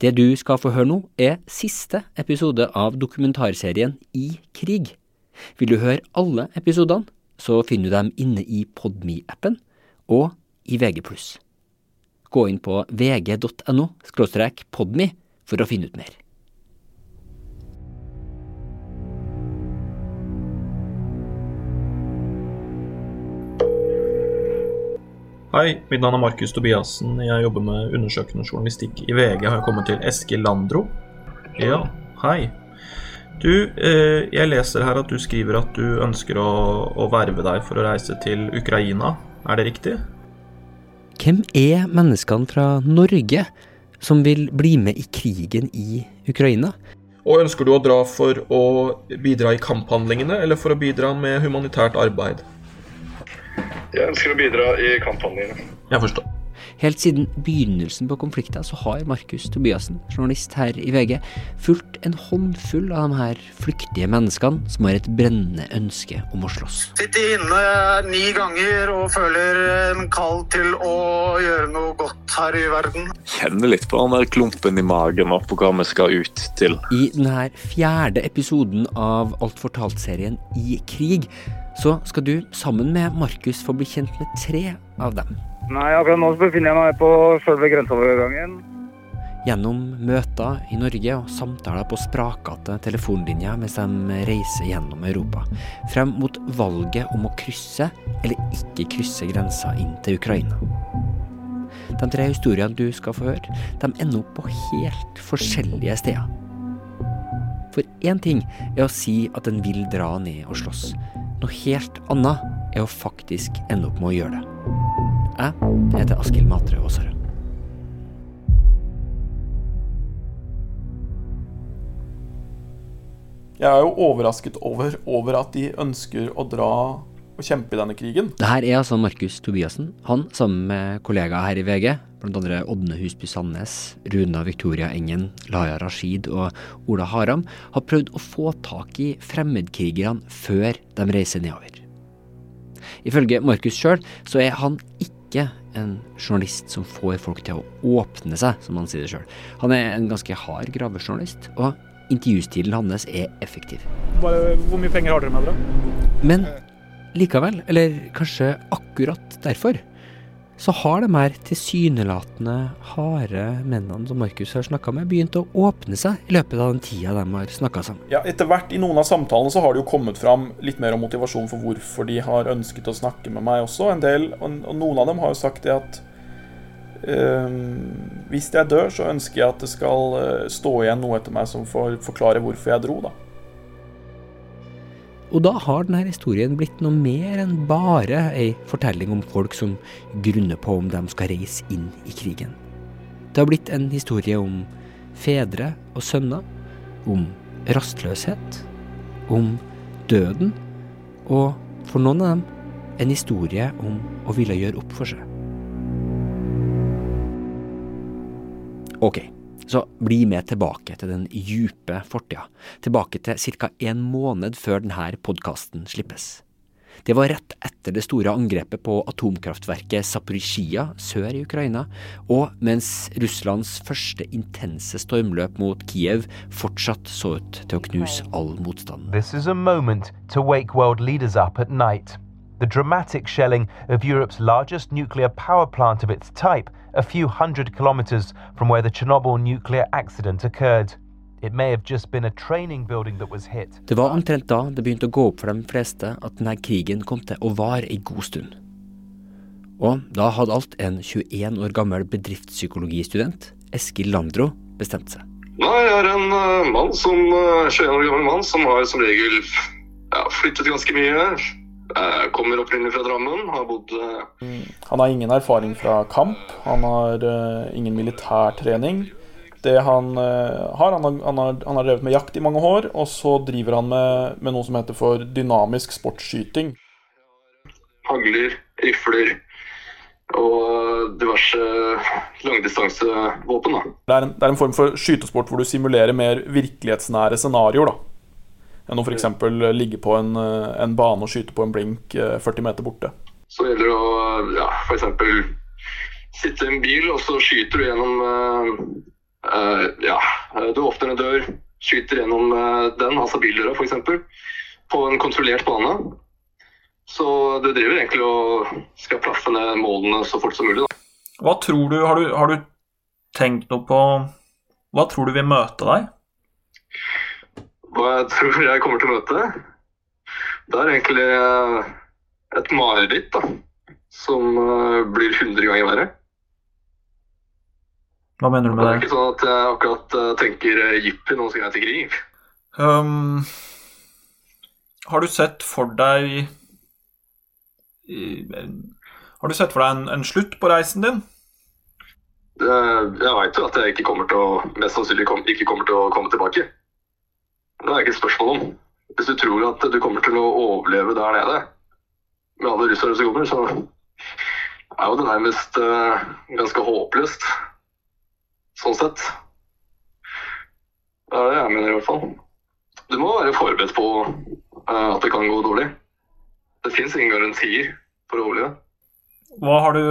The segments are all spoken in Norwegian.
Det du skal få høre nå, er siste episode av dokumentarserien I krig. Vil du høre alle episodene, så finner du dem inne i Podme-appen og i VG+. Gå inn på vg.no podme for å finne ut mer. Hei, mitt navn er Markus Tobiassen. Jeg jobber med undersøkende journalistikk i VG. Har jeg kommet til Eskil Landro? Ja, hei. Du, eh, jeg leser her at du skriver at du ønsker å, å verve deg for å reise til Ukraina. Er det riktig? Hvem er menneskene fra Norge som vil bli med i krigen i Ukraina? Og ønsker du å dra for å bidra i kamphandlingene, eller for å bidra med humanitært arbeid? Jeg ønsker å bidra i kamphandlingene. Jeg forstår. Helt siden begynnelsen på konflikten så har Markus Tobiassen, journalist her i VG, fulgt en håndfull av de her flyktige menneskene som har et brennende ønske om å slåss. Sitter inne ni ganger og føler en kall til å gjøre noe godt her i verden. Kjenner litt på den der klumpen i magen og på hva vi skal ut til. I denne fjerde episoden av Alt fortalt-serien I krig, så skal du sammen med Markus få bli kjent med tre av dem. Nei, akkurat nå befinner jeg meg på selve grenseovergangen. Gjennom møter i Norge og samtaler på sprakete telefonlinjer mens de reiser gjennom Europa. Frem mot valget om å krysse eller ikke krysse grensa inn til Ukraina. De tre historiene du skal få høre, de ender opp på helt forskjellige steder. For én ting er å si at en vil dra ned og slåss. Noe helt annet er å faktisk ende opp med å gjøre det. Jeg heter Askild Matre Aasarød. Jeg er jo overrasket over, over at de ønsker å dra og kjempe i denne krigen. Det her er altså Markus Tobiassen. Han, sammen med kollegaer her i VG, bl.a. Ådne Husby Sandnes, Runa Victoria Engen, Laya Rashid og Ola Haram, har prøvd å få tak i fremmedkrigerne før de reiser nedover. Ifølge Markus sjøl så er han ikke en journalist som får folk til å åpne seg, som han sier det sjøl. Han er en ganske hard gravejournalist, og intervjustilen hans er effektiv. Hvor mye penger har dere med dere? Men likevel, eller kanskje akkurat derfor, så har de her tilsynelatende harde mennene som Markus har snakka med, begynt å åpne seg i løpet av den tida de har snakka sammen. Ja, Etter hvert i noen av samtalene så har det jo kommet fram litt mer om motivasjon for hvorfor de har ønsket å snakke med meg også. En del, og noen av dem har jo sagt det at øh, hvis jeg dør, så ønsker jeg at det skal øh, stå igjen noe etter meg som får forklare hvorfor jeg dro, da. Og da har denne historien blitt noe mer enn bare ei fortelling om folk som grunner på om de skal reise inn i krigen. Det har blitt en historie om fedre og sønner, om rastløshet, om døden, og for noen av dem en historie om å ville gjøre opp for seg. Ok, så bli med tilbake til den djupe fortida, tilbake til ca. en måned før denne podkasten slippes. Det var rett etter det store angrepet på atomkraftverket Zaporizjzja sør i Ukraina, og mens Russlands første intense stormløp mot Kiev fortsatt så ut til å knuse all motstand. This is a moment to wake world leaders up at night. The dramatic shelling of Europe's largest nuclear power plant of its type, a few hundred kilometers from where the Chernobyl nuclear accident occurred. It may have just been a training building that was hit. Det var omtrent da det begynte å gå opp for de fleste at denne krigen kom til å vare en god stund. Og da hadde alt en 21 år gammel bedriftspsykologistudent, Eskil Landro, bestemt seg. Nei, jeg er en uh, mann som, uh, 21 år gammel mann som har som regel ja, flyttet ganske mye. Eh, kommer opprinnelig fra Drammen, har bodd mm. Han har ingen erfaring fra kamp. Han har uh, ingen militærtrening. Det han uh, har, han har, han, har, han har drevet med jakt i mange år, og så driver han med, med noe som heter for dynamisk sportsskyting. hagler, rifler og diverse langdistansevåpen. Det en, det er en form for skytesport hvor du simulerer mer virkelighetsnære scenarioer. da. Enn å f.eks. ligge på en, eh, en bane og skyte på en blink eh, 40 meter borte. Så gjelder det å ja, f.eks. sitte i en bil, og så skyter du gjennom uh, uh, ja, du åpner en dør, skyter gjennom uh, den, altså bildøra f.eks., på en kontrollert bane. Så du driver egentlig og skal plaffe ned målene så fort som mulig. Da. Hva tror du har, du har du tenkt noe på Hva tror du vil møte deg? Hva jeg tror jeg kommer til å møte? Det er egentlig eh, et mareritt da, som eh, blir 100 ganger verre. Hva mener du med Det Det er ikke sånn at jeg akkurat eh, tenker jippi, nå skal jeg til krig. Um, har du sett for deg Har du sett for deg en, en slutt på reisen din? Jeg veit jo at jeg ikke kommer til å, mest sannsynlig ikke kommer til å komme tilbake. Det er ikke et spørsmål om. Hvis du tror at du kommer til å overleve der nede med alle russere som kommer, så er jo det nærmest uh, ganske håpløst. Sånn sett. Det er det jeg mener i hvert fall. Du må være forberedt på uh, at det kan gå dårlig. Det fins ingen garantier for å overleve. Hva har du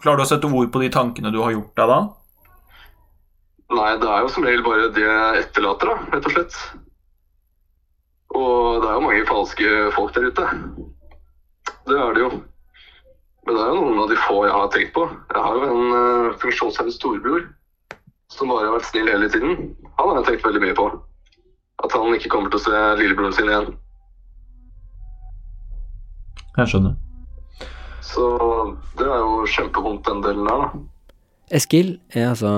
Klarer du å sette ord på de tankene du har gjort deg da? Nei, det er jo som regel bare det jeg etterlater, da, rett og slett. Og det er jo mange falske folk der ute. Det er det jo. Men det er jo noen av de få jeg har tenkt på. Jeg har jo en uh, funksjonshemmet storebror som bare har vært snill hele tiden. Han har jeg tenkt veldig mye på. At han ikke kommer til å se lillebroren sin igjen. Jeg skjønner. Så det er jo kjempevondt, den delen der, da. Eskil er altså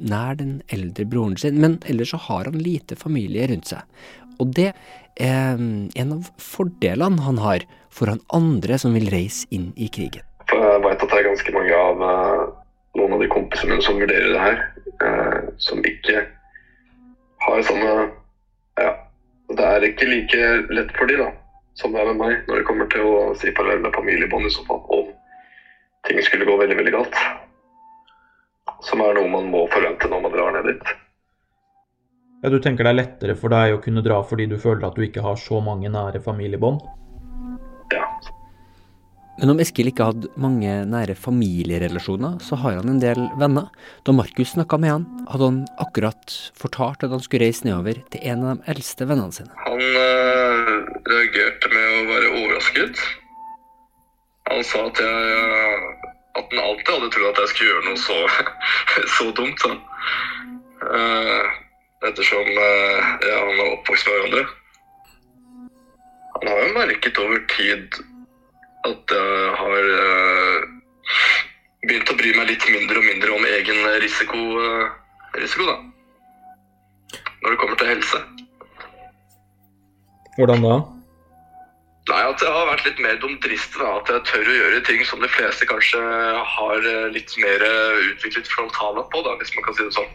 nær den eldre broren sin, men ellers så har han lite familie rundt seg. Og det er mm, en av fordelene han har foran andre som vil reise inn i krigen. Jeg veit at det er ganske mange av eh, noen av de kompisene mine som vurderer det her, eh, som ikke har sånne Ja, det er ikke like lett for de da, som det er med meg, når det kommer til å si med familiebånd i så fall, om ting skulle gå veldig, veldig galt. Som er noe man må forvente når man drar ned dit. Ja, Du tenker det er lettere for deg å kunne dra fordi du føler at du ikke har så mange nære familiebånd? Ja. Men om Eskil ikke hadde mange nære familierelasjoner, så har han en del venner. Da Markus snakka med han, hadde han akkurat fortalt at han skulle reise nedover til en av de eldste vennene sine. Han øh, reagerte med å være overrasket. Han sa at jeg øh, at han alltid hadde trodd at jeg skulle gjøre noe så, så dumt. Sånn. Eh, ettersom øh, ja, han er oppvokst med hverandre. Han har jo merket over tid at jeg har øh, begynt å bry meg litt mindre og mindre om egen risiko, øh, risiko da. Når det kommer til helse. Hvordan da? Nei, at jeg har vært litt mer dumdristig. At jeg tør å gjøre ting som de fleste kanskje har eh, litt mer eh, utviklet frontala på, da, hvis man kan si det sånn.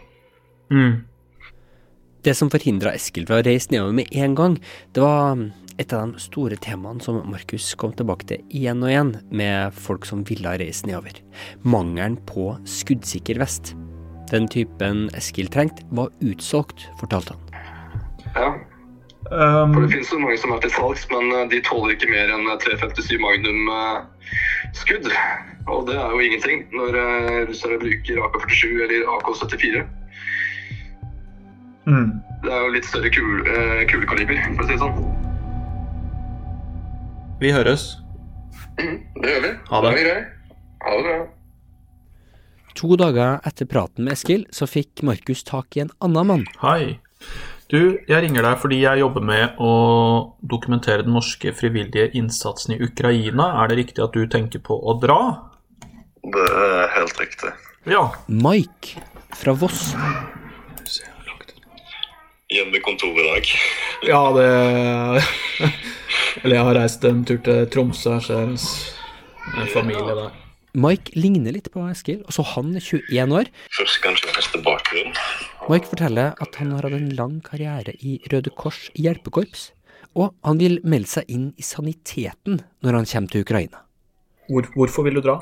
Mm. Det som forhindra Eskil fra å reise nedover med en gang, det var et av de store temaene som Markus kom tilbake til igjen og igjen med folk som ville reise nedover. Mangelen på skuddsikker vest. Den typen Eskil trengte, var utsolgt, fortalte han. Ja, Um, for det finnes jo mange som er til salgs, men eh, de tåler ikke mer enn 357 Magnum-skudd. Og det er jo ingenting når eh, russere bruker AK-47 eller AK-74. mm. Det er jo litt større kul, eh, kulekaliber, for å si det sånn. Vi høres. Mm, det gjør vi. Ha det. greit. Ha det bra. To dager etter praten med Eskil, så fikk Markus tak i en annen mann. Hei. Du, jeg ringer deg fordi jeg jobber med å dokumentere den norske frivillige innsatsen i Ukraina. Er det riktig at du tenker på å dra? Det er helt riktig. Ja. Mike fra Voss. Hjemmekontor i dag. Ja, det Eller jeg har reist en tur til Tromsø, så er en familie der. Mike ligner litt på Eskil, og så han er 21 år. Først kanskje neste bakgrunn. Mike forteller at han har hatt en lang karriere i Røde Kors hjelpekorps, og han vil melde seg inn i saniteten når han kommer til Ukraina. Hvor, hvorfor vil du dra?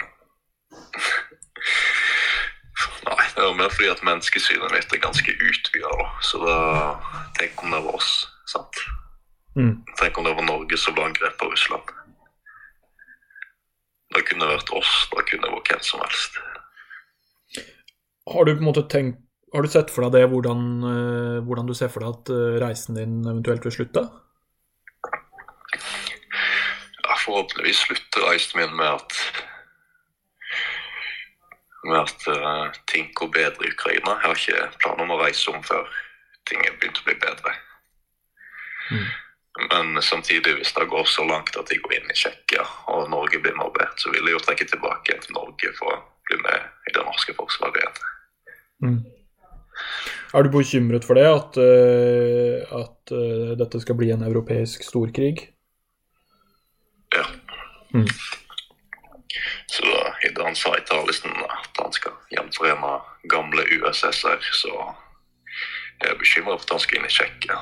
Nei, det er mer fordi at menneskesynet mitt er ganske utvida. Så da Tenk om det var oss, sant? Mm. Tenk om det var Norge som ble angrepet av Russland. Det kunne vært oss, det kunne vært hvem som helst. Har du på en måte tenkt Har du sett for deg det, hvordan, eh, hvordan du ser for deg at eh, reisen din eventuelt vil slutte? Ja, forhåpentligvis slutter reisen min med at med at uh, ting går bedre i Ukraina. Jeg har ikke planer om å reise om før ting er begynt å bli bedre. Men samtidig, hvis det går så langt at de går inn i Tsjekkia og Norge blir mobbet, så vil de jo trekke tilbake til Norge for å bli med i det norske forsvaret igjen. Er du bekymret for det, at, uh, at uh, dette skal bli en europeisk storkrig? Ja. Mm. Så i det han sa i talelisten at han skal gjenforene gamle USS-er, så jeg er bekymra for at han skal inn i Tsjekkia,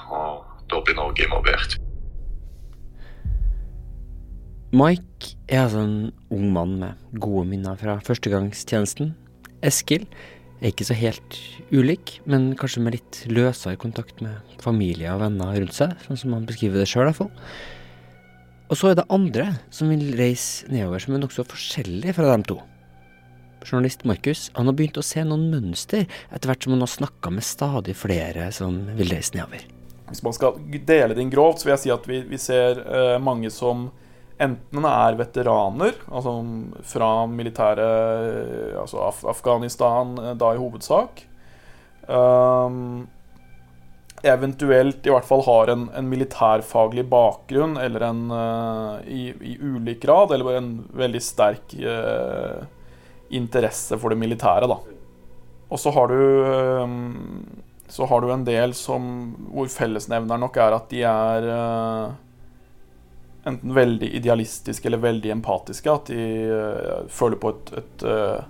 da blir Norge involvert. Mike er altså en ung mann med gode minner fra førstegangstjenesten. Eskil er ikke så helt ulik, men kanskje med litt løsere kontakt med familie og venner rundt seg, sånn som han beskriver det sjøl, i hvert. Og så er det andre som vil reise nedover, som er nokså forskjellig fra dem to. Journalist Markus han har begynt å se noen mønster etter hvert som han har snakka med stadig flere som vil reise nedover. Hvis man skal dele det inn grovt, så vil jeg si at vi, vi ser eh, mange som enten er veteraner, altså fra militæret Altså Af Afghanistan, eh, da i hovedsak. Um, eventuelt i hvert fall har en, en militærfaglig bakgrunn, eller en uh, i, i ulik grad, eller en veldig sterk uh, interesse for det militære, da. Og så har du eh, så har du en del som, hvor fellesnevneren nok er at de er eh, enten veldig idealistiske eller veldig empatiske. At de eh, føler på et, et, eh,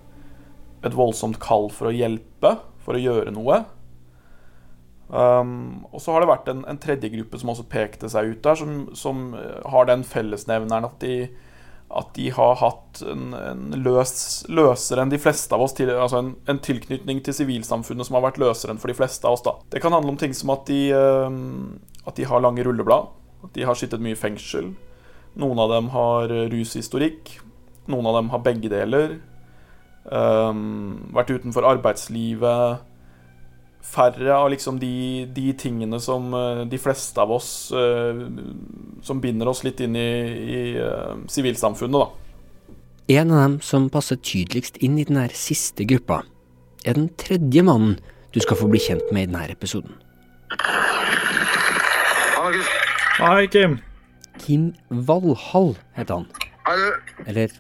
et voldsomt kall for å hjelpe, for å gjøre noe. Um, og så har det vært en, en tredje gruppe som også pekte seg ut der, som, som har den fellesnevneren at de, at de har hatt en, en løs, løsere enn de fleste av oss, til, altså en, en tilknytning til sivilsamfunnet som har vært løsere enn for de fleste av oss. da. Det kan handle om ting som at de, um, at de har lange rulleblad, at de har sittet mye i fengsel. Noen av dem har rushistorikk. Noen av dem har begge deler. Um, vært utenfor arbeidslivet. Færre av liksom de, de tingene som uh, de fleste av oss uh, Som binder oss litt inn i, i uh, sivilsamfunnet, da. En av dem som passer tydeligst inn i denne siste gruppa, er den tredje mannen du skal få bli kjent med i denne episoden. Hei, Kim. Kim Valhall heter han. Eller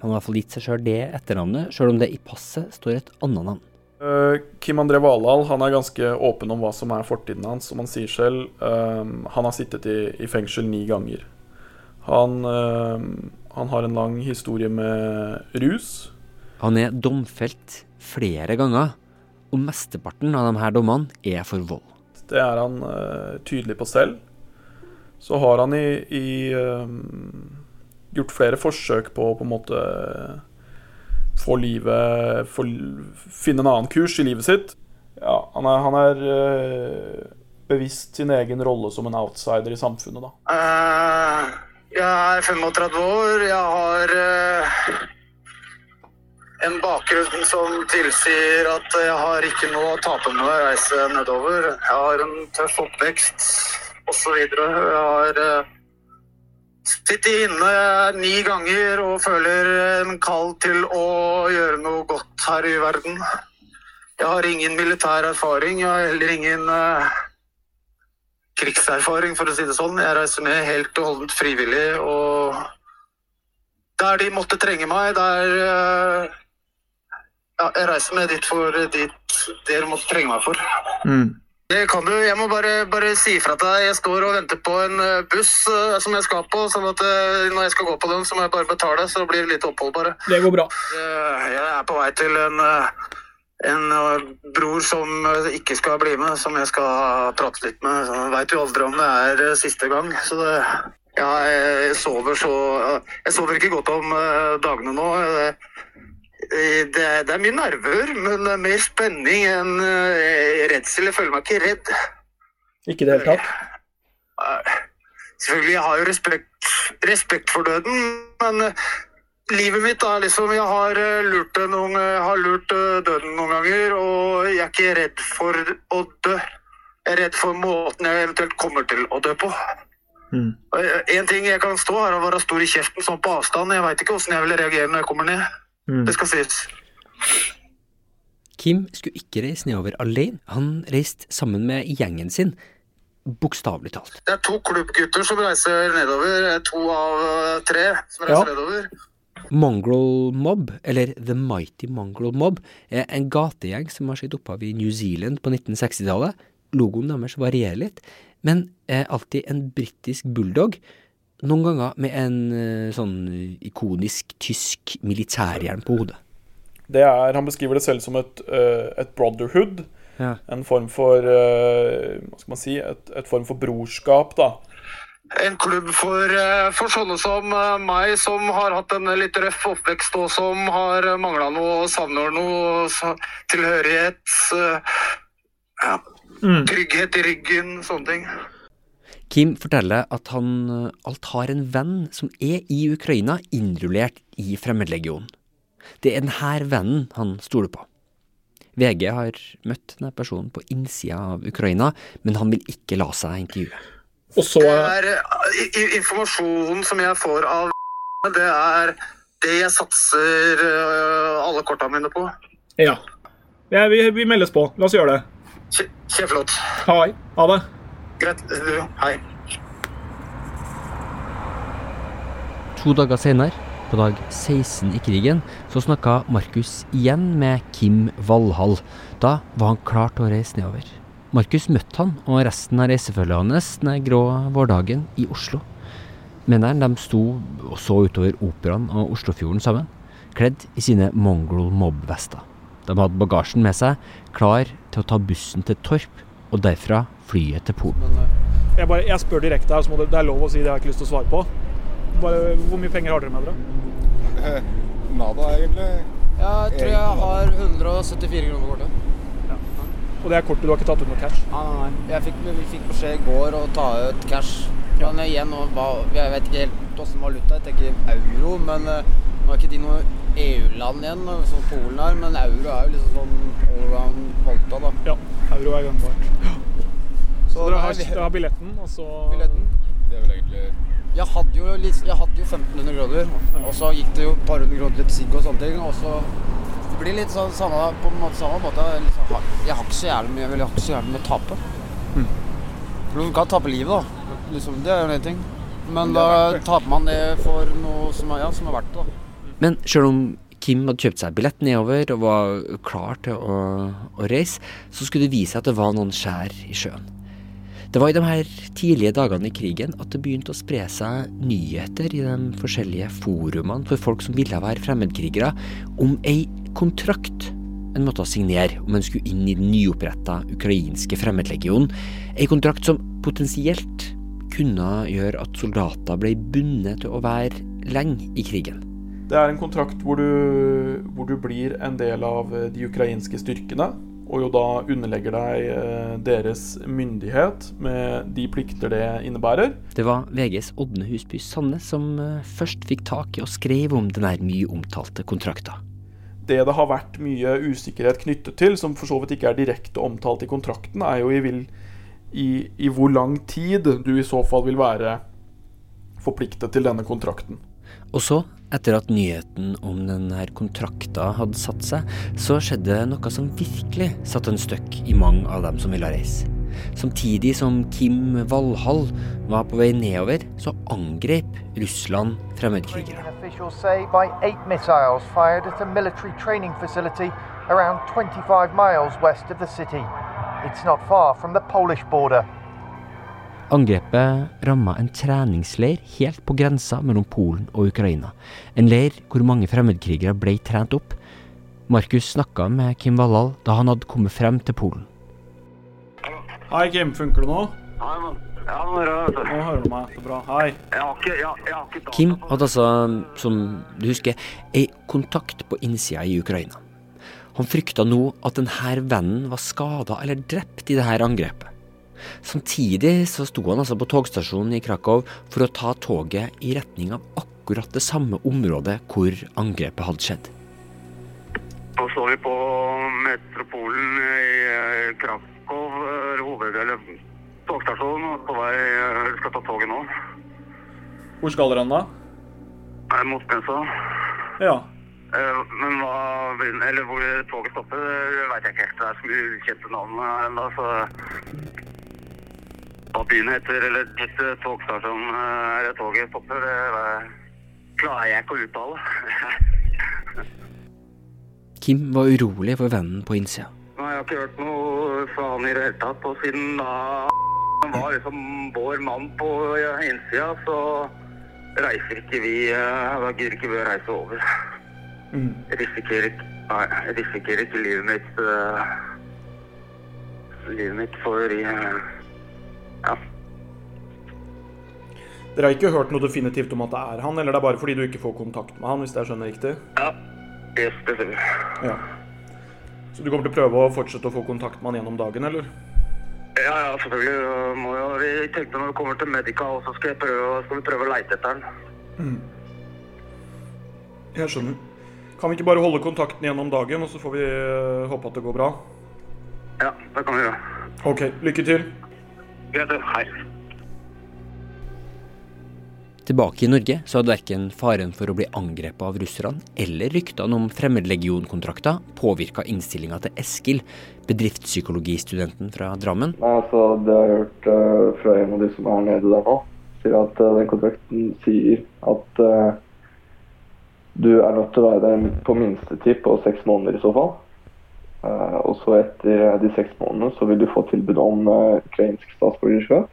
han har i hvert fall gitt seg sjøl det etternavnet, sjøl om det i passet står et annet navn. Uh, Kim André Valhall han er ganske åpen om hva som er fortiden hans. Som han sier selv, um, han har sittet i, i fengsel ni ganger. Han, um, han har en lang historie med rus. Han er domfelt flere ganger, og mesteparten av de her dommene er for vold. Det er han uh, tydelig på selv. Så har han i, i gjort flere forsøk på å på en måte få livet få, Finne en annen kurs i livet sitt. Ja, han er, han er øh, bevisst sin egen rolle som en outsider i samfunnet, da. Uh, jeg er 35 år. Jeg har uh, en bakgrunn som tilsier at jeg har ikke noe å tape med å reise nedover. Jeg har en tøff oppvekst osv. Jeg har uh, sittet inne ni ganger og føler en kall til å gjøre noe godt her i verden. Jeg har ingen militær erfaring. Jeg har heller ingen uh, krigserfaring, for å si det sånn. Jeg reiser ned helt og holdent frivillig, og der de måtte trenge meg, der uh, Ja, jeg reiser med dit for dit dere måtte trenge meg for. Det kan du. Jeg må bare, bare si ifra til deg. Jeg står og venter på en eh, buss uh, som jeg skal på. sånn at uh, når jeg skal gå på den, så må jeg bare betale. Så det blir litt opphold, bare. Det går bra. Uh, Jeg er på vei til en, en bror som ikke skal bli med, som jeg skal prate litt med. Veit jo aldri om det er siste gang. Så det, ja, jeg sover så Jeg sover ikke godt om dagene nå. Eh, Det det er mye nerver, men det er mer spenning enn eh, redsel. Jeg føler meg ikke redd. Ikke i det hele tatt. Eh, Selvfølgelig, jeg har jo respekt, respekt for døden, men livet mitt er liksom Jeg har lurt, noen, har lurt døden noen ganger, og jeg er ikke redd for å dø. Jeg er redd for måten jeg eventuelt kommer til å dø på. Mm. En ting jeg kan stå er å være stor i kjeften sånn på avstand. Jeg veit ikke åssen jeg vil reagere når jeg kommer ned. Mm. Det skal sies. Kim skulle ikke reise nedover alene. Han reiste sammen med gjengen sin, bokstavelig talt. Det er to klubbgutter som reiser nedover. To av eh, tre som reiser Ja. nedover. Mongrel Mob, eller The Mighty Mongrel Mob, er en gategjeng som har sitt opphav i New Zealand på 1960-tallet. Logoen deres varierer litt, men er alltid en britisk bulldog. Noen ganger med en eh, sånn ikonisk tysk militærhjelm på hodet. Det er, Han beskriver det selv som et, eh, et brotherhood. Ja. En form for eh, Hva skal man si? Et, et form for brorskap, da. En klubb for, for sånne som meg, som har hatt en litt røff oppvekst og som har mangla noe og savner noe tilhørighet. Ja, Mm. trygghet i ryggen, sånne ting. Kim forteller at han eh, alt har en venn som er i Ukraina, innrullert i Fremmedlegionen. Det er denne vennen han stoler på. VG har møtt denne personen på innsida av Ukraina, men han vil ikke la seg intervjue. Og så er eh, informasjonen som jeg får av det er det jeg satser eh, alle korta mine på. Ja. ja vi, vi meldes på. La oss gjøre det. Kje- Kjempeflott. Ha det. Greit. Du, hei. To dager senere, på dag 16 i krigen, så snakka Markus igjen med Kim Valhall. Da var han klar til å reise nedover. Markus møtte han og resten av reisefølget hans den grå vårdagen i Oslo. Mennene de sto og så utover Operaen og Oslofjorden sammen, kledd i sine mongol mob-vester. De hadde bagasjen med seg, klar til å ta bussen til Torp, og derfra flyet til Polen. Jeg, bare, jeg spør direkte her, så må det, det er lov å si det jeg har ikke lyst til å svare på. Bare, hvor mye penger har dere med dere? Nada, egentlig. Jeg tror jeg har 174 kroner på kortet. Og det er kortet, du har ikke tatt ut noe cash? Nei, nei, nei. Jeg fikk, vi fikk beskjed i går å ta ut cash. Men igjen, og, jeg vet ikke helt åssen valuta. Jeg tenker euro, men eh, nå er ikke de noe EU-land igjen, som Polen er. Men euro er jo liksom sånn allround valuta, da. Ja, euro er gangbart. Så dere nei, har, vi- dere har billetten, og så Billetten. Det er vel egentlig Jeg hadde jo, litt, jeg hadde jo 1500 kroner, og så gikk det jo et par hundre kroner til sigg og sånne ting. Og så det blir litt sånn samme, på en måte samme måte. Jeg Liksom, har- jeg har ikke så jævlig mye, jeg har ikke så jævlig mye å tape. For Du kan tape livet, da. Liksom, det er jo en ting. Men da taper man det for noe som er, ja, som er verdt det. da. Men selv om Kim hadde kjøpt seg billett nedover og var klar til å, å reise, så skulle det vise seg at det var noen skjær i sjøen. Det var i de her tidlige dagene i krigen at det begynte å spre seg nyheter i de forskjellige forumene for folk som ville være fremmedkrigere, om ei kontrakt en måtte signere om en skulle inn i den nyoppretta ukrainske fremmedlegionen. Ei kontrakt som potensielt kunne gjøre at soldater ble bundet til å være lenge i krigen. Det er en kontrakt hvor du, hvor du blir en del av eh, de ukrainske styrkene, og jo da underlegger deg eh, deres myndighet med de plikter det innebærer. Det var VGs Ådne Husby Sanne som eh, først fikk tak i og skrev om den her mye omtalte kontrakta. Det det har vært mye usikkerhet knyttet til, som for så vidt ikke er direkte omtalt i kontrakten, er jo i, vil, i, i hvor lang tid du i så fall vil være forpliktet til denne kontrakten. Og så, etter at nyheten om denne kontrakta hadde satt seg, så skjedde noe som virkelig satte en støkk i mange av dem som ville reise. Samtidig som Kim Valhall var på vei nedover, så angrep Russland fremmedkrigere. Around 25 miles west of the city. It's not far from the Polish border. Angrepet ramma en treningsleir helt på grensa mellom Polen og Ukraina. En leir hvor mange fremmedkrigere ble trent opp. Markus snakka med Kim Valhall da han hadde kommet frem til Polen. Hei, Kim. Funker det nå? Ja, nå hører jeg, Nå hører du meg. Det er bra. Hei. Kim hadde altså, som du husker, ei kontakt på innsida i Ukraina. Han frykta nå at denne vennen var skada eller drept i dette angrepet. Samtidig så sto han altså på togstasjonen i Krakow for å ta toget i retning av akkurat det samme området hvor angrepet hadde skjedd. Nå står vi på Metropolen i eh, Krakow, eh, hoved- eller togstasjonen, på vei eh, skal ta toget nå. Hvor skal dere da? Mot grensa. Ja. Eh, Men hva Eller hvor toget stopper, veit vet jeg ikke helt. Det er så mye ukjente navn her ennå, så Hva byen heter, eller disse togstasjonen eh, eller toget stopper, det eh, klarer jeg ikke å uttale. Kim var urolig for vennen på innsida. Nei, Jeg har ikke hørt noe fra han i det hele tatt. Og siden da han var liksom vår mann på innsida, så reiser ikke vi eh, Da gidder ikke vi å reise over. Jeg risikerer ikke Nei, jeg risikerer ikke livet mitt Livet mitt for eh, Ja. Dere har ikke hørt noe definitivt om at det er han, eller det er bare fordi du ikke får kontakt med han, hvis jeg skjønner riktig? Ja. Yes, det stemmer. Ja. Så du kommer til å prøve å fortsette å få kontakt med han gjennom dagen, eller? Ja, ja, selvfølgelig. øh, Må jo, vi tenkte når vi kommer til Medica, så skal, jeg prøve, skal vi prøve å leite etter den. Jeg skjønner. Kan vi ikke bare holde kontakten gjennom dagen, og så får vi eh, håpe at det går bra? Ja, det kan vi gjøre. OK, lykke til. Greit, det. hei. Tilbake i Norge så hadde verken faren for å bli angrepet av russerne eller ryktene om fremmedlegionkontrakter påvirka innstillinga til Eskil, bedriftspsykologistudenten fra Drammen. Nei, altså, Det jeg har hørt uh, fra en av de som er nede der nå, sier at uh, den kontrakten sier at uh, du er nødt til å være der på minstetid på seks måneder i så fall. Eh, og så etter de seks månedene så vil du få tilbud om eh, ukrainsk statsborgerskap.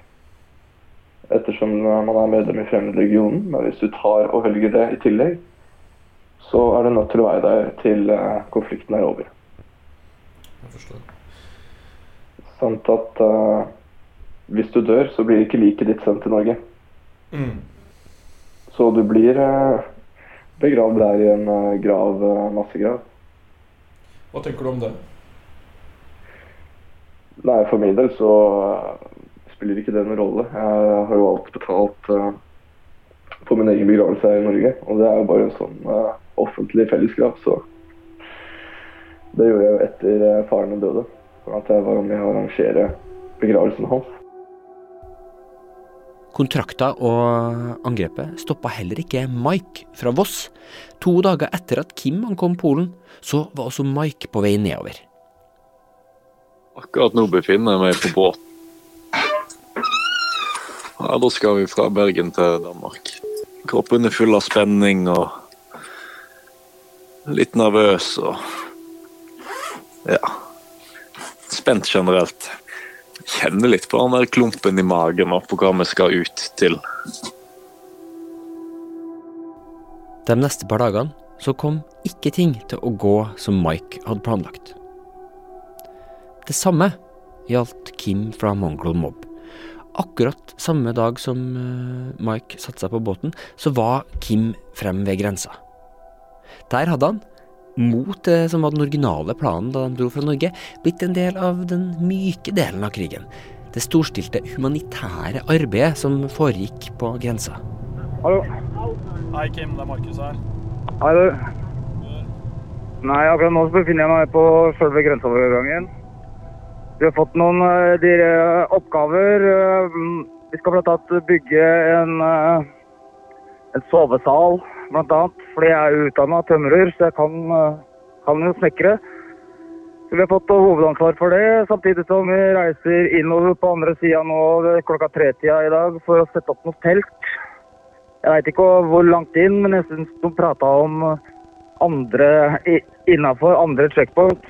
Ettersom eh, man er medlem i Fremmedlegionen. Men hvis du tar og velger det i tillegg, så er du nødt til å være der til eh, konflikten er over. Jeg forstår. Samt at uh, hvis du dør, så blir ikke liket ditt sendt til Norge. Mm. Så du blir uh, begravd der i en uh, grav, eh, massegrav. Hva tenker du om det? Nei, for min del så eh, spiller ikke det noen rolle. Jeg har jo alt betalt eh, på min egen begravelse her i Norge. Og det er jo bare en sånn eh, offentlig fellesgrav, så det gjorde jeg jo etter faren min døde. At jeg var med å arrangere begravelsen hans. Kontrakta og angrepet stoppa heller ikke Mike fra Voss. To dager etter at Kim ankom Polen, så var også Mike på vei nedover. Akkurat nå befinner jeg meg på båt. Ja, da skal vi fra Bergen til Danmark. Kroppen er full av spenning og litt nervøs og ja. Spent generelt. Kjenner litt på den der klumpen i magen og på hva vi skal ut til. De neste par dagene så kom ikke ting til å gå som Mike hadde planlagt. Det samme gjaldt Kim fra Mongol Mob. Akkurat samme dag som eh, Mike satte seg på båten, så var Kim frem ved grensa. Der hadde han, mot det som var den originale planen da de dro fra Norge, blitt en del av den myke delen av krigen. Det storstilte humanitære arbeidet som foregikk på grensa. Hallo. Hei, Kim. Det er Markus her. Hei, du. Nei, akkurat nå befinner jeg meg på selve grenseovergangen. Vi har fått noen eh, oppgaver. eh, Vi skal bl.a. bygge en, en sovesal, blant annet. Fordi jeg er utdanna tømrer, så jeg kan, eh, kan jo snekre. Så vi har fått hovedansvar for det, samtidig som vi reiser innover på andre sida nå klokka klokka tretida i dag for å sette opp noe telt. Jeg veit ikke hvor langt inn, men jeg syns de prata om eh, andre innafor andre checkpoint.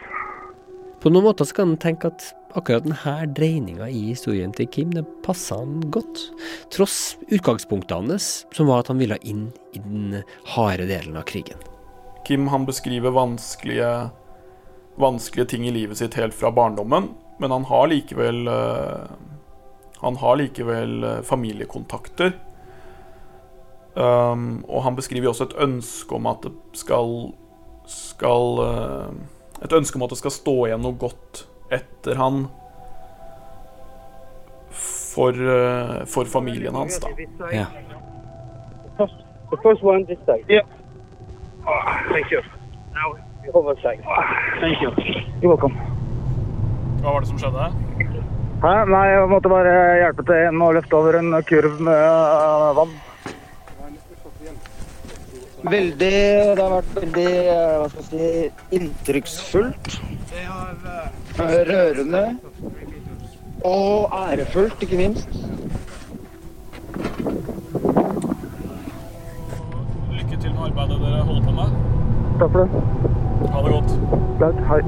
På noen måter så kan en tenke at akkurat denne dreininga i historien til Kim, det passa han godt. Tross utgangspunktet hans, som var at han ville inn i den harde delen av krigen. Kim han beskriver vanskelige, vanskelige ting i livet sitt helt fra barndommen, men han har likevel eh, Han har likevel eh, familiekontakter. Um, og han beskriver også et ønske om at det skal skal eh, Et ønske om at det skal stå igjen noe godt etter han for, eh, for familien hans, da. Ja. The first one this side. Yeah. Oh, thank you. Now the other side. Thank you. You're welcome. Hva var det som skjedde? Hæ? Nei, jeg måtte bare hjelpe til en med å løfte over en kurv med øh, vann. Veldig Det har vært veldig eh, hva skal jeg si, inntrykksfullt. Eh, Rørende. Og ærefullt, ikke minst. Lykke til med arbeidet dere holder på med. Takk for det. Ha det godt. Greit. Hei.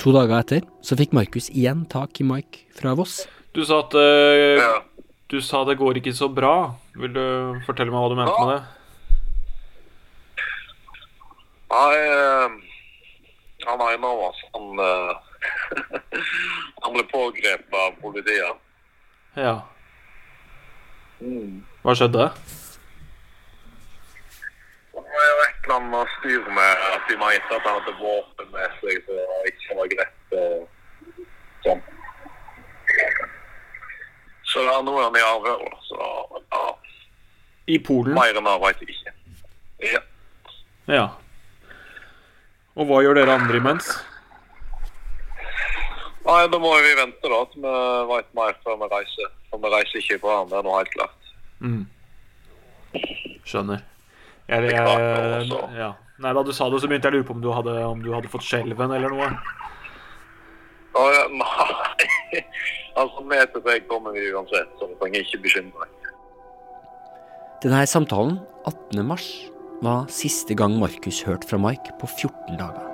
To dager etter så fikk Markus igjen tak i Mike fra Voss. Du sa at eh, Du sa det går ikke så bra. Vil du fortelle meg hva du mente med det? Nei, han er ene av oss, han, eh, han ble pågrepet av politiet. Ja. Mm. Hva skjedde? Det var jo et eller annet styr med at de mente at han hadde våpen med seg, så det ikke var greit og sånn. Så det er noe han i avhør. Så ja, I Polen? mer enn det vet jeg ikke. Ja. Ja. Og hva gjør dere andre imens? Nei, da må vi vente da, til vi vet mer før vi reiser. For vi reiser ikke på han, det er noe helt klart. Mm. Skjønner. Jeg, jeg, det også. ja. Nei, Da du sa det, så begynte jeg å lure på om du hadde, om du hadde fått skjelven eller noe. Ja, nei, altså med til deg kommer vi uansett, så du trenger ikke bekymre deg. Denne samtalen, 18. mars, var siste gang Markus hørte fra Mike på 14 dager.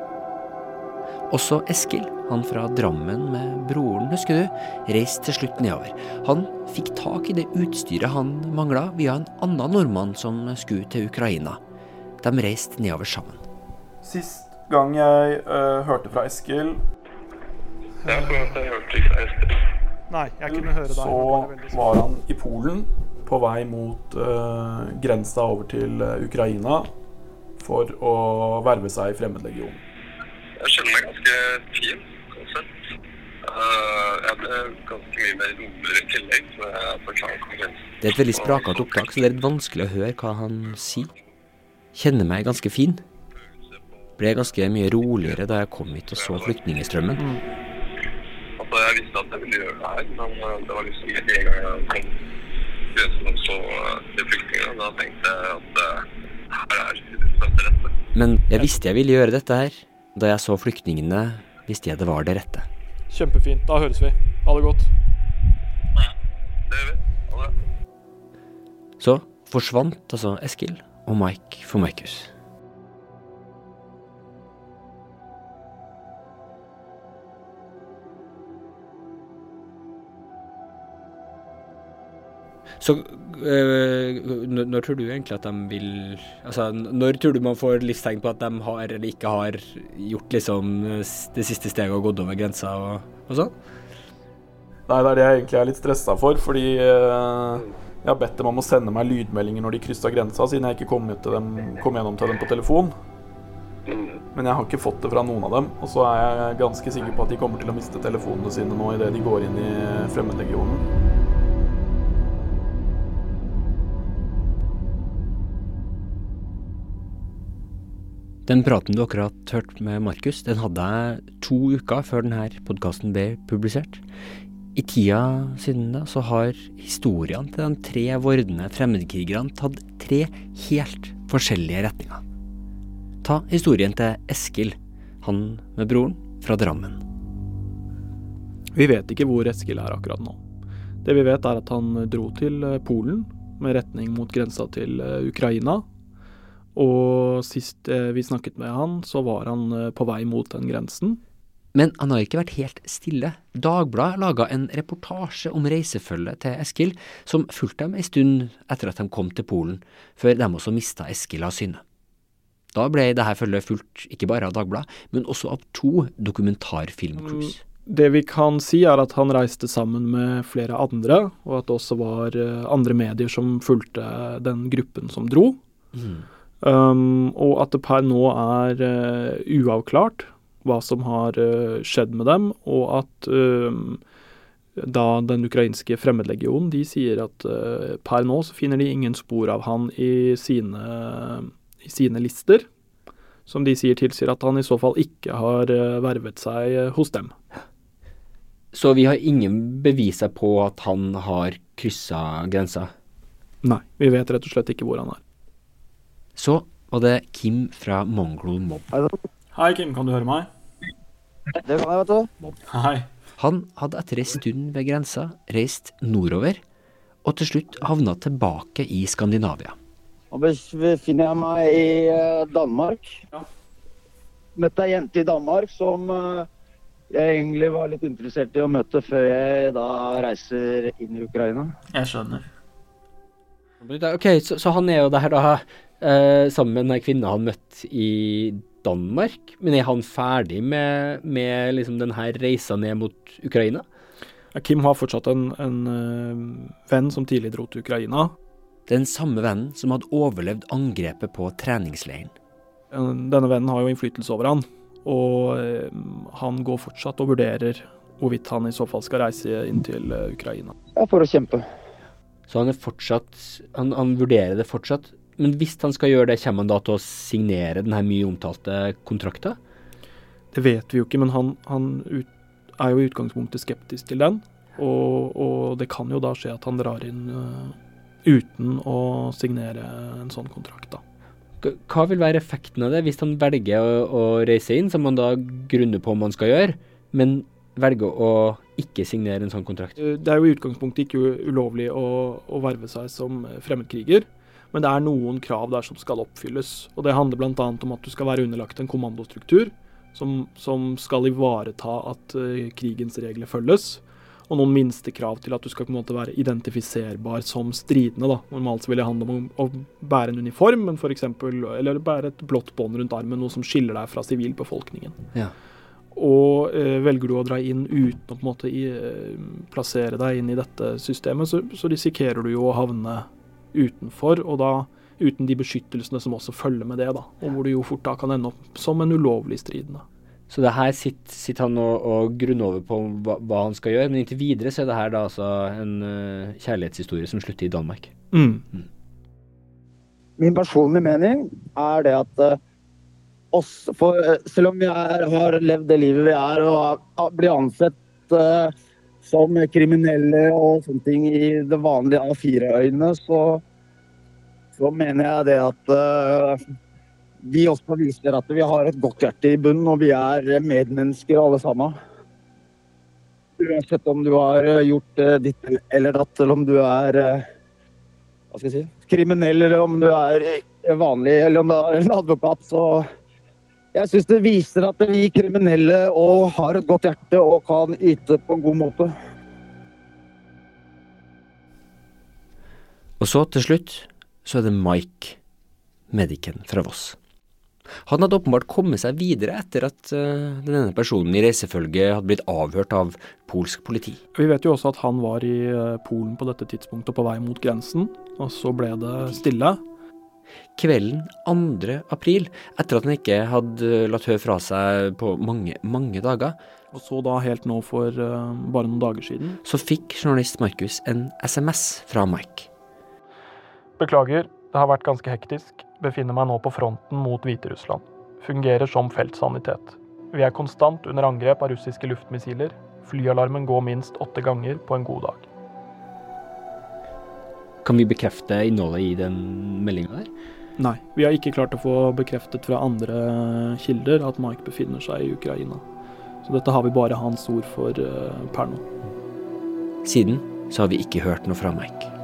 Også Eskil, han fra Drammen med broren, husker du, reiste til slutt nedover. Han fikk tak i det utstyret han mangla via en annen nordmann som skulle til Ukraina. De reiste nedover sammen. Sist gang jeg uh, hørte fra Eskil, Ja, jeg hørte ikke det. Nei, jeg kunne høre deg. så var han i Polen på vei mot uh, grensa over til eh, Ukraina for å verve seg i Fremmedlegionen. Jeg kjenner meg ganske fin, sånn sett. Uh, jeg ble ganske mye mer roligere i tillegg. Så jeg forklarer. Det er et veldig sprakete opptak, så det er litt vanskelig å høre hva han sier. Kjenner meg ganske fin. Ble ganske mye roligere da jeg kom hit og så flyktningstrømmen. Altså, jeg visste at jeg ville gjøre det her, men det var liksom ikke en gang jeg kom grensen og så uh, de flyktningene. Da tenkte jeg at uh, her er det rette. Men jeg visste jeg ville gjøre dette her. Da jeg så flyktningene, visste jeg det var det rette. Kjempefint. Da høres vi. Ha det godt. Så forsvant altså Eskil og Mike for Markus. Så øh, når, tror du egentlig at de vil Altså, når tror du man får livstegn på at de har eller ikke har gjort liksom det siste steget og gått over grensa og, og sånn? Nei, det er det jeg egentlig er litt stressa for, fordi øh, jeg har bedt dem om å sende meg lydmeldinger når de kryssa grensa, siden jeg ikke kom, dem, kom gjennom til dem på telefon. Men jeg har ikke fått det fra noen av dem, og så er jeg ganske sikker på at de kommer til å miste telefonene sine nå idet de går inn i fremmedlegionen. Den praten du akkurat hørte med Markus, den hadde jeg to uker før denne podkasten ble publisert. I tida siden da så har historiene til de tre vordende fremmedkrigerne tatt tre helt forskjellige retninger. Ta historien til Eskil, han med broren fra Drammen. Vi vet ikke hvor Eskil er akkurat nå. Det vi vet er at han dro til eh, Polen med retning mot grensa til eh, Ukraina. Og sist eh, vi snakket med han, så var han eh, på vei mot den grensen. Men han har ikke vært helt stille. Dagbladet laga en reportasje om reisefølget til Eskil, som fulgte dem en stund etter at de kom til Polen, før de også mista Eskil av syne. Da ble dette følget fulgt ikke bare av Dagbladet, men også av to dokumentarfilmcruise. Det vi kan si, er at han reiste sammen med flere andre, og at det også var eh, andre medier som fulgte den gruppen som dro. Mm. Um, og at det per nå er uh, uavklart hva som har uh, skjedd med dem, og at um, Da den ukrainske fremmedlegionen de sier at uh, per nå så finner de ingen spor av han i sine, i sine lister. Som de sier tilsier at han i så fall ikke har vervet seg hos dem. Så vi har ingen beviser på at han har kryssa grensa. Nei, vi vet rett og slett ikke hvor han er. Så var det Kim fra Mongrel Mob. Hei, Kim. Kan du høre meg? Det kan jeg, vet du. Hei. Han hadde etter ei stund ved grensa reist nordover, og til slutt havna tilbake i Skandinavia. Nå befinner jeg meg i Danmark. Ja. Møtte ei jente i Danmark som eh, jeg egentlig var litt interessert i å møte før jeg da reiser inn i Ukraina. Jeg skjønner. Ok, så, så han er jo der da eh, sammen med den kvinna han møtte i Danmark. Men er han ferdig med, med liksom denne reisa ned mot Ukraina? Kim har fortsatt en, en eh, venn som tidlig dro til Ukraina. Den samme vennen som hadde overlevd angrepet på treningsleiren. Denne vennen har jo innflytelse over han, og eh, han går fortsatt og vurderer hvorvidt han i så fall skal reise inn til Ukraina. Ja, for å kjempe. Så han er fortsatt han, han vurderer det fortsatt. Men hvis han skal gjøre det, kommer han da til å signere den her mye omtalte kontrakten? Det vet vi jo ikke, men han, han ut, er jo i utgangspunktet skeptisk til den. Og, og det kan jo da skje at han drar inn uh, uten å signere en sånn kontrakt, da. Hva vil være effekten av det, hvis han velger å, å reise inn, som han da grunner på om han skal gjøre, men velger å ikke signere en sånn kontrakt? Eh, Det er jo i utgangspunktet ikke ulovlig å, å verve seg som fremmedkriger, men det er noen krav der som skal oppfylles. Og det handler bl.a. om at du skal være underlagt en kommandostruktur som, som skal ivareta at uh, krigens regler følges. Og noen minstekrav til at du skal på en måte være identifiserbar som stridende. da. Normalt så vil det handle om å, å bære en uniform, men for eksempel, eller bære et blått bånd rundt armen, noe som skiller deg fra sivilbefolkningen. Ja. Og eh, velger du å dra inn uten å på en måte i, eh, plassere deg inn i dette systemet, så, så risikerer du jo å havne utenfor, og da uten de beskyttelsene som også følger med det, da. Og hvor du jo fort da kan ende opp som en ulovlig stridende. Så det her sitter, sitter han og, og grunner over på hva, hva han skal gjøre, men inntil videre så er det her da altså en uh, kjærlighetshistorie som slutter i Danmark. Mm. Min personlige mening er det at uh, oss, for, uh, selv om vi er, har levd det livet vi er og blir ansett eh, som kriminelle og sånne ting i det vanlige A4-øyne, så, så mener jeg det at uh, vi også viser at vi har et godt hjerte i bunnen, og vi er medmennesker alle sammen. Uansett om du har eh, gjort eh, ditt eller datt, eller om du er hva skal jeg si, kriminell, eller om du er vanlig, eller om du er en advokat, så jeg syns det viser at vi kriminelle og har et godt hjerte og kan yte på en god måte. Og så til slutt så er det Mike, medicen fra Voss. Han hadde åpenbart kommet seg videre etter at uh, denne personen i reisefølget hadde blitt avhørt av polsk politi. Vi vet jo også at han var i eh, Polen på dette tidspunktet på vei mot grensen, og så ble det stille. Kvelden 2. april, etter at han ikke hadde latt høre fra seg på mange, mange dager, Og så da helt nå for uh, bare noen dager siden. så fikk journalist Markus en SMS fra Mike. Beklager, det har vært ganske hektisk. Befinner meg nå på fronten mot Hviterussland. Fungerer som feltsanitet. Vi er konstant under angrep av russiske luftmissiler. Flyalarmen går minst åtte ganger på en god dag. Kan vi bekrefte innholdet i den meldinga der? Nei, vi har ikke klart å få bekreftet fra andre kilder at Mike befinner seg i Ukraina. Så dette har vi bare hans ord for eh, per nå. Siden så har vi ikke hørt noe fra Mike.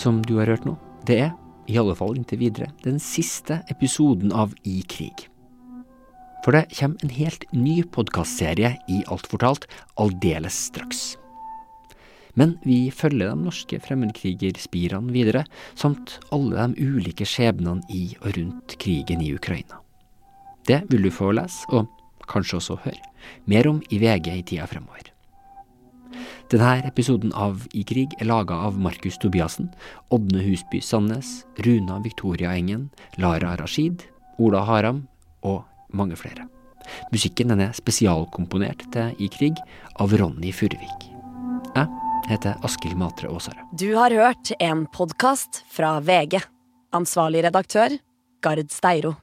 Som du har hørt nå, det er, i alle fall inntil videre, den siste episoden av I krig. For det kommer en helt ny podkastserie i Alt fortalt aldeles straks. Men vi følger de norske fremmedkrigerspirene videre, samt alle de ulike skjebnene i og rundt krigen i Ukraina. Det vil du få lese, og kanskje også høre, mer om i VG i tida fremover. Denne episoden av I krig er laga av Markus Tobiassen, Ådne Husby Sandnes, Runa Victoria Engen, Lara Rashid, Ola Haram og mange flere. Musikken den er spesialkomponert til I krig av Ronny Furvik. Jeg heter Askild Matre Aasare. Du har hørt en podkast fra VG. Ansvarlig redaktør, Gard Steiro.